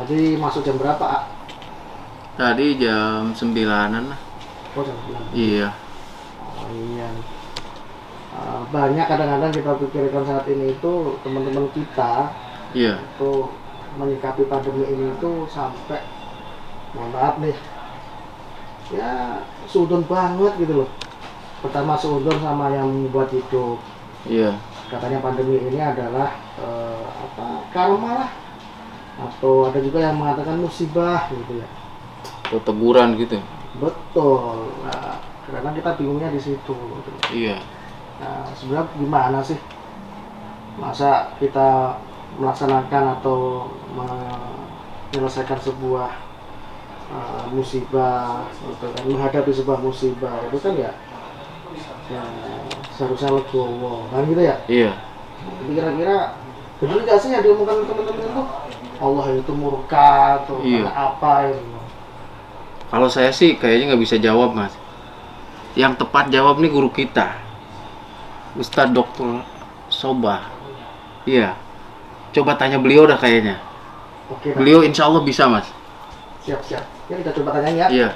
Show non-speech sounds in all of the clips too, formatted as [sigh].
Tadi masuk jam berapa, A? Tadi jam sembilanan lah. Oh, jam 9. Iya. Oh iya. Uh, banyak kadang-kadang kita pikirkan saat ini itu teman-teman kita Iya. itu menyikapi pandemi ini itu sampai mohon maaf nih ya sudon banget gitu loh pertama sudon sama yang membuat hidup Iya. katanya pandemi ini adalah eh, apa karma lah atau ada juga yang mengatakan musibah gitu ya Atau teguran gitu. betul nah, kadang kita bingungnya di situ gitu. Iya. Nah, sebenarnya gimana sih masa kita melaksanakan atau menyelesaikan sebuah uh, musibah gitu kan menghadapi sebuah musibah itu kan ya, ya seharusnya legowo kan gitu ya Iya. kira-kira benar nggak sih yang diomongkan teman-teman itu Allah itu murka atau Iya. apa gitu Kalau saya sih kayaknya nggak bisa jawab mas. Yang tepat jawab nih guru kita, Ustadz Dr. Soba. Iya. Coba tanya beliau dah kayaknya. oke. Beliau insya Allah bisa mas. siap-siap ya kita coba tanya ya Iya.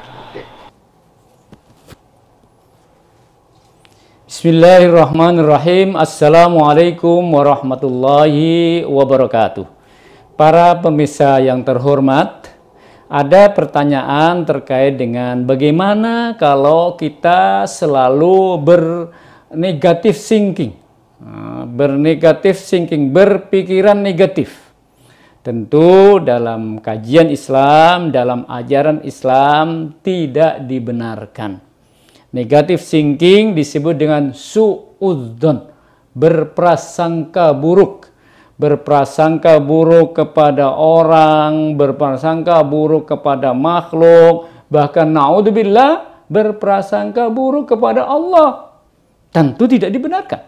Bismillahirrahmanirrahim. Assalamualaikum warahmatullahi wabarakatuh. Para pemirsa yang terhormat, ada pertanyaan terkait dengan bagaimana kalau kita selalu bernegatif thinking. Nah, Bernegatif thinking, berpikiran negatif. Tentu dalam kajian Islam, dalam ajaran Islam tidak dibenarkan. Negatif thinking disebut dengan suudzon, berprasangka buruk. Berprasangka buruk kepada orang, berprasangka buruk kepada makhluk, bahkan naudzubillah berprasangka buruk kepada Allah. Tentu tidak dibenarkan.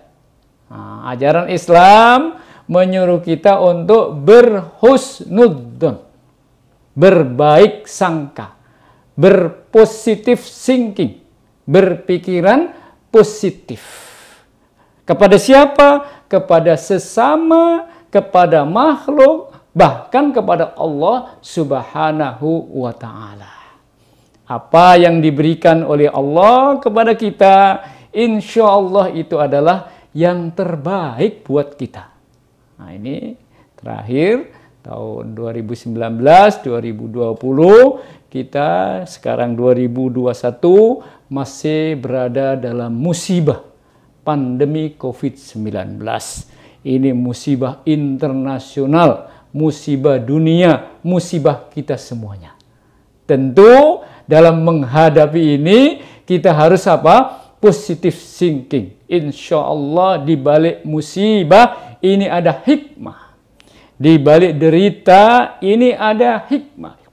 Nah, ajaran Islam menyuruh kita untuk berhusnudzon, berbaik sangka, berpositif thinking, berpikiran positif. Kepada siapa? Kepada sesama, kepada makhluk, bahkan kepada Allah Subhanahu wa taala. Apa yang diberikan oleh Allah kepada kita, insya Allah itu adalah yang terbaik buat kita. Nah ini terakhir tahun 2019, 2020 kita sekarang 2021 masih berada dalam musibah pandemi COVID-19. Ini musibah internasional, musibah dunia, musibah kita semuanya. Tentu dalam menghadapi ini kita harus apa? Positive thinking. Insya Allah di balik musibah ini ada hikmah. Di balik derita ini ada hikmah.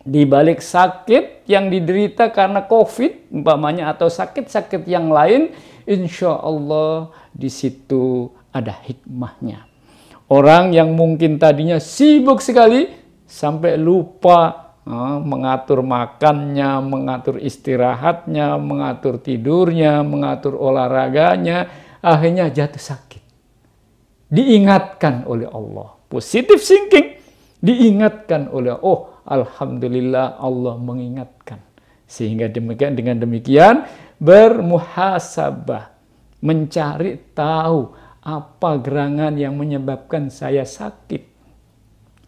Di balik sakit yang diderita karena COVID, umpamanya atau sakit-sakit yang lain, insya Allah di situ ada hikmahnya. Orang yang mungkin tadinya sibuk sekali sampai lupa eh, mengatur makannya, mengatur istirahatnya, mengatur tidurnya, mengatur olahraganya, akhirnya jatuh sakit. Diingatkan oleh Allah. Positive thinking diingatkan oleh oh alhamdulillah Allah mengingatkan. Sehingga demikian dengan demikian bermuhasabah mencari tahu apa gerangan yang menyebabkan saya sakit.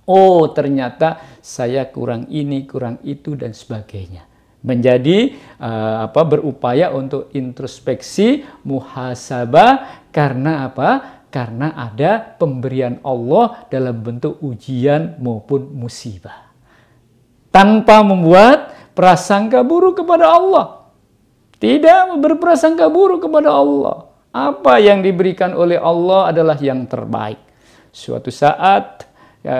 Oh, ternyata saya kurang ini, kurang itu dan sebagainya. Menjadi uh, apa berupaya untuk introspeksi, muhasabah karena apa? Karena ada pemberian Allah dalam bentuk ujian maupun musibah. Tanpa membuat prasangka buruk kepada Allah. Tidak berprasangka buruk kepada Allah. Apa yang diberikan oleh Allah adalah yang terbaik. Suatu saat ya,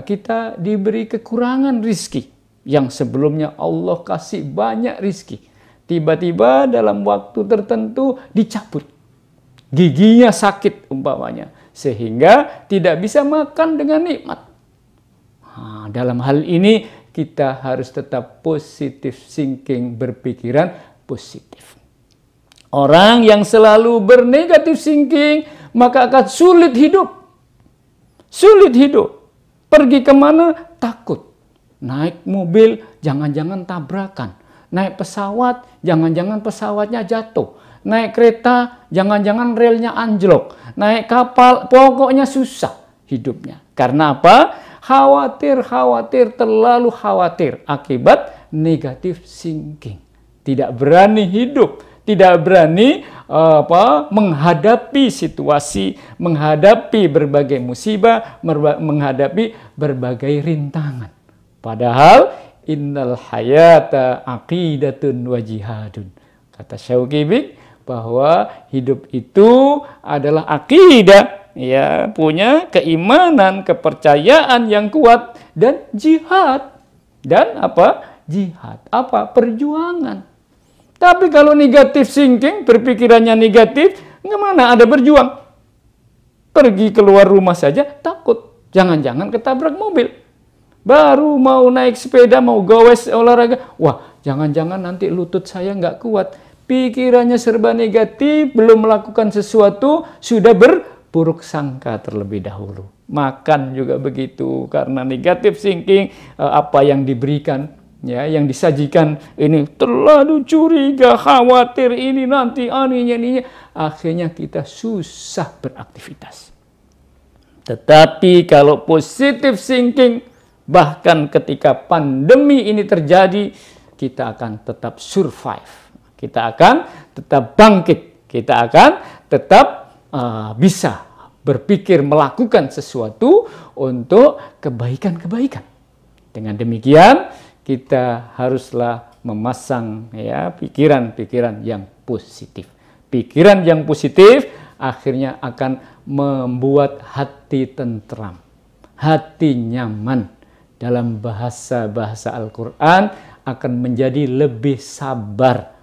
kita diberi kekurangan rizki yang sebelumnya Allah kasih banyak rizki. Tiba-tiba dalam waktu tertentu dicabut. Giginya sakit umpamanya. Sehingga tidak bisa makan dengan nikmat. Nah, dalam hal ini kita harus tetap positif thinking, berpikiran positif. Orang yang selalu bernegatif thinking, maka akan sulit hidup. Sulit hidup. Pergi ke mana? Takut. Naik mobil, jangan-jangan tabrakan. Naik pesawat, jangan-jangan pesawatnya jatuh. Naik kereta, jangan-jangan relnya anjlok. Naik kapal, pokoknya susah hidupnya. Karena apa? Khawatir, khawatir, terlalu khawatir akibat negatif thinking. Tidak berani hidup, tidak berani apa menghadapi situasi, menghadapi berbagai musibah, menghadapi berbagai rintangan. Padahal innal hayata aqidatun wa jihadun. Kata Syauqi bahwa hidup itu adalah akidah ya punya keimanan kepercayaan yang kuat dan jihad dan apa jihad apa perjuangan tapi kalau negatif thinking, berpikirannya negatif, nggak ada berjuang. Pergi keluar rumah saja takut. Jangan-jangan ketabrak mobil. Baru mau naik sepeda, mau gowes olahraga. Wah, jangan-jangan nanti lutut saya nggak kuat. Pikirannya serba negatif, belum melakukan sesuatu, sudah berburuk sangka terlebih dahulu. Makan juga begitu, karena negatif thinking, eh, apa yang diberikan ya yang disajikan ini terlalu curiga, khawatir ini nanti aninya ini akhirnya kita susah beraktivitas. Tetapi kalau positif thinking bahkan ketika pandemi ini terjadi kita akan tetap survive. Kita akan tetap bangkit. Kita akan tetap uh, bisa berpikir melakukan sesuatu untuk kebaikan-kebaikan. Dengan demikian, kita haruslah memasang ya pikiran-pikiran yang positif. Pikiran yang positif akhirnya akan membuat hati tentram, hati nyaman. Dalam bahasa-bahasa Al-Quran akan menjadi lebih sabar.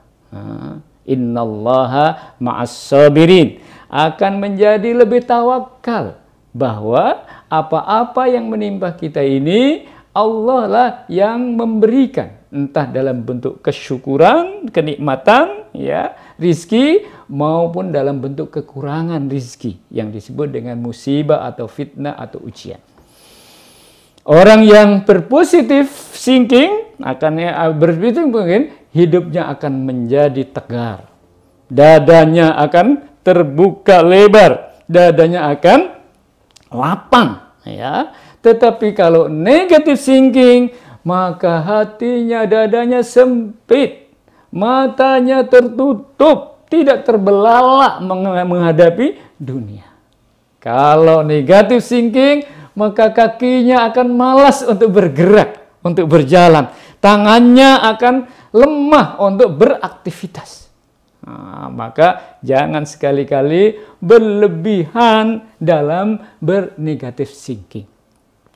Innallaha ma'as sabirin. Akan menjadi lebih tawakal. Bahwa apa-apa yang menimpa kita ini Allah lah yang memberikan entah dalam bentuk kesyukuran, kenikmatan, ya, rizki maupun dalam bentuk kekurangan rizki yang disebut dengan musibah atau fitnah atau ujian. Orang yang berpositif thinking akan ya, berpikir mungkin hidupnya akan menjadi tegar. Dadanya akan terbuka lebar, dadanya akan lapang, ya tetapi kalau negatif thinking, maka hatinya, dadanya sempit, matanya tertutup, tidak terbelalak menghadapi dunia. Kalau negatif thinking, maka kakinya akan malas untuk bergerak, untuk berjalan. Tangannya akan lemah untuk beraktivitas. Nah, maka jangan sekali-kali berlebihan dalam bernegatif thinking.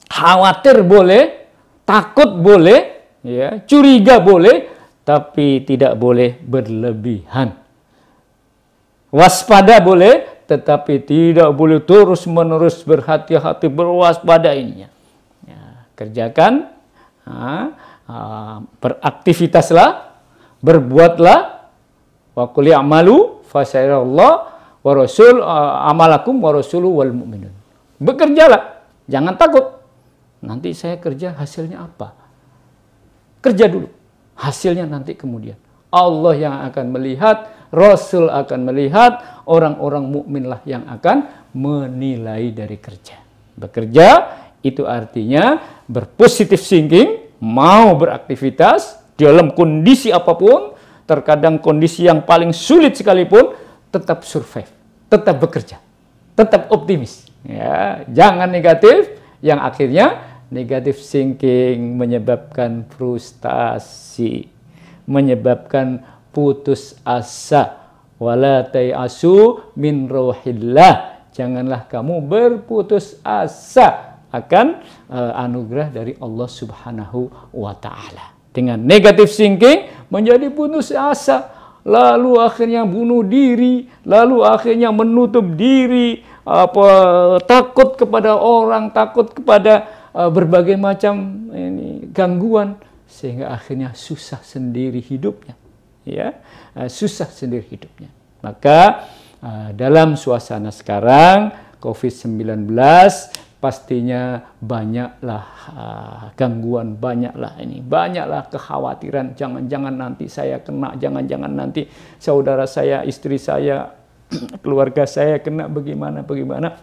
Khawatir boleh, takut boleh, ya, curiga boleh, tapi tidak boleh berlebihan. Waspada boleh, tetapi tidak boleh terus-menerus berhati-hati berwaspada ininya. Ya, kerjakan, ha, ha, beraktivitaslah, berbuatlah, wa qul ya'malu Allah wa rasul amalakum wa rasuluhu wal mu'minun. Bekerjalah, jangan takut. Nanti saya kerja hasilnya apa? Kerja dulu. Hasilnya nanti kemudian. Allah yang akan melihat, Rasul akan melihat, orang-orang mukminlah yang akan menilai dari kerja. Bekerja itu artinya berpositif thinking, mau beraktivitas dalam kondisi apa pun, terkadang kondisi yang paling sulit sekalipun, tetap survive, tetap bekerja, tetap optimis. Ya, jangan negatif, yang akhirnya Negatif thinking menyebabkan frustasi, menyebabkan putus asa. Wala asu min rohillah. Janganlah kamu berputus asa akan uh, anugerah dari Allah Subhanahu wa taala. Dengan negatif thinking menjadi putus asa, lalu akhirnya bunuh diri, lalu akhirnya menutup diri, apa takut kepada orang, takut kepada uh, berbagai macam ini gangguan. Sehingga akhirnya susah sendiri hidupnya. Ya uh, susah sendiri hidupnya. Maka uh, dalam suasana sekarang COVID-19 pastinya banyaklah uh, gangguan, banyaklah ini, banyaklah kekhawatiran. Jangan-jangan nanti saya kena, jangan-jangan nanti saudara saya, istri saya, [clears throat] keluarga saya kena bagaimana, bagaimana.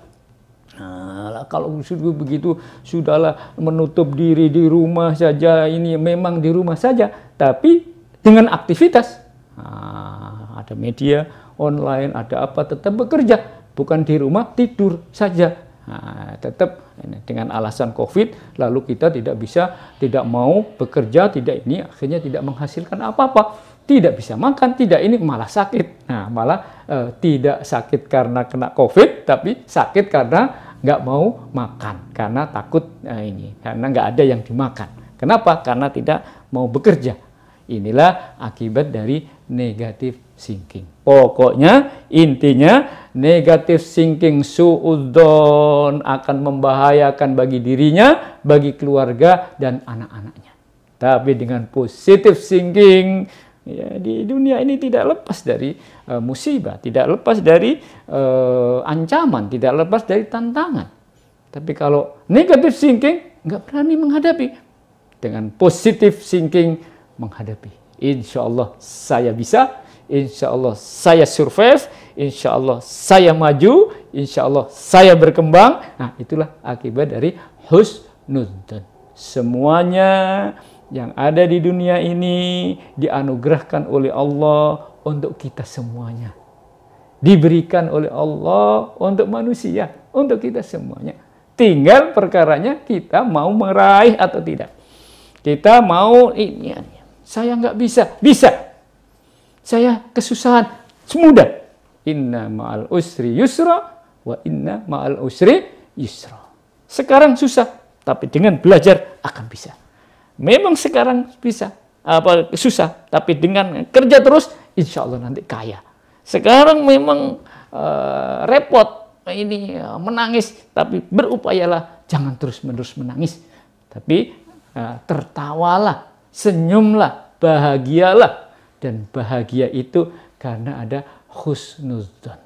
Nah, kalau sudah begitu, sudahlah menutup diri di rumah saja. Ini memang di rumah saja, tapi dengan aktivitas. Nah, ada media online, ada apa, tetap bekerja. Bukan di rumah, tidur saja Nah, tetap dengan alasan COVID, lalu kita tidak bisa, tidak mau bekerja, tidak ini, akhirnya tidak menghasilkan apa-apa, tidak bisa makan, tidak ini malah sakit. Nah, malah eh, tidak sakit karena kena COVID, tapi sakit karena nggak mau makan, karena takut eh, ini, karena nggak ada yang dimakan. Kenapa? Karena tidak mau bekerja. Inilah akibat dari negatif thinking. Pokoknya intinya negatif thinking suudon akan membahayakan bagi dirinya, bagi keluarga dan anak-anaknya. Tapi dengan positif thinking ya, di dunia ini tidak lepas dari uh, musibah, tidak lepas dari uh, ancaman, tidak lepas dari tantangan. Tapi kalau negatif thinking nggak berani menghadapi, dengan positif thinking menghadapi. Insya Allah saya bisa, insya Allah saya survive, insya Allah saya maju, insya Allah saya berkembang. Nah itulah akibat dari husnudzon. Semuanya yang ada di dunia ini dianugerahkan oleh Allah untuk kita semuanya. Diberikan oleh Allah untuk manusia, untuk kita semuanya. Tinggal perkaranya kita mau meraih atau tidak. Kita mau ini saya nggak bisa. Bisa. Saya kesusahan. Semudah. Inna ma'al usri yusra wa inna ma'al usri yusra. Sekarang susah, tapi dengan belajar akan bisa. Memang sekarang bisa, apa susah, tapi dengan kerja terus, insya Allah nanti kaya. Sekarang memang uh, repot, ini uh, menangis, tapi berupayalah jangan terus-menerus menangis, tapi uh, tertawalah senyumlah, bahagialah. Dan bahagia itu karena ada husnudzon.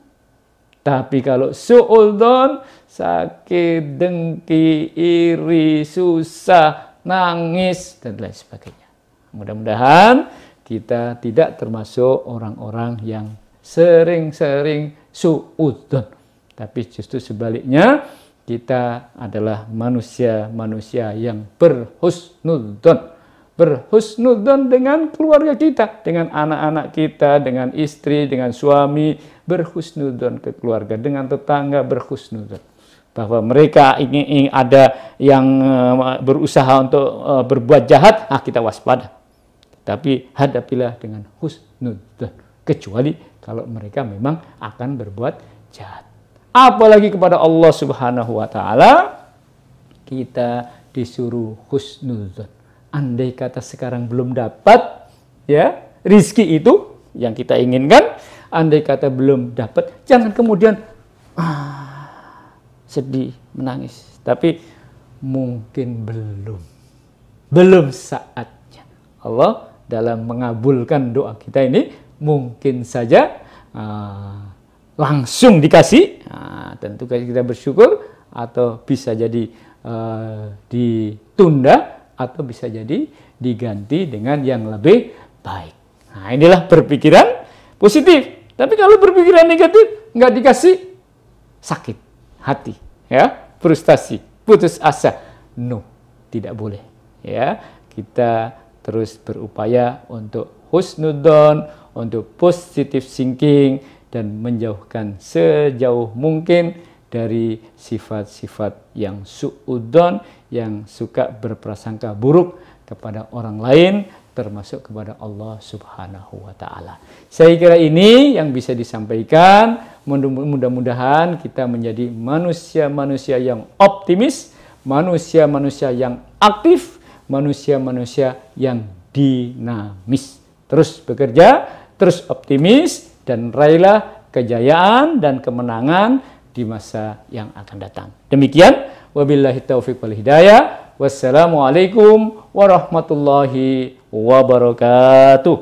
Tapi kalau suudzon, sakit, dengki, iri, susah, nangis, dan lain sebagainya. Mudah-mudahan kita tidak termasuk orang-orang yang sering-sering suudzon. Tapi justru sebaliknya, kita adalah manusia-manusia yang berhusnudzon berhusnudon dengan keluarga kita, dengan anak-anak kita, dengan istri, dengan suami, berhusnudon ke keluarga, dengan tetangga berhusnudon. Bahwa mereka ingin, ada yang uh, berusaha untuk uh, berbuat jahat, ah kita waspada. Tapi hadapilah dengan husnudon. Kecuali kalau mereka memang akan berbuat jahat. Apalagi kepada Allah Subhanahu wa taala kita disuruh husnudon andai kata sekarang belum dapat ya rizki itu yang kita inginkan, andai kata belum dapat, jangan kemudian ah, sedih, menangis. Tapi mungkin belum, belum saatnya. Allah dalam mengabulkan doa kita ini mungkin saja uh, langsung dikasih. Nah, tentu kita bersyukur atau bisa jadi uh, ditunda atau bisa jadi diganti dengan yang lebih baik. Nah inilah berpikiran positif. Tapi kalau berpikiran negatif nggak dikasih sakit hati, ya frustasi, putus asa. No, tidak boleh. Ya kita terus berupaya untuk husnudon, untuk positive thinking dan menjauhkan sejauh mungkin dari sifat-sifat yang suudon, yang suka berprasangka buruk kepada orang lain, termasuk kepada Allah Subhanahu wa Ta'ala. Saya kira ini yang bisa disampaikan. Mudah-mudahan kita menjadi manusia-manusia yang optimis, manusia-manusia yang aktif, manusia-manusia yang dinamis. Terus bekerja, terus optimis, dan raihlah kejayaan dan kemenangan di masa yang akan datang. Demikian, wabillahi taufiq wal hidayah. Wassalamualaikum warahmatullahi wabarakatuh.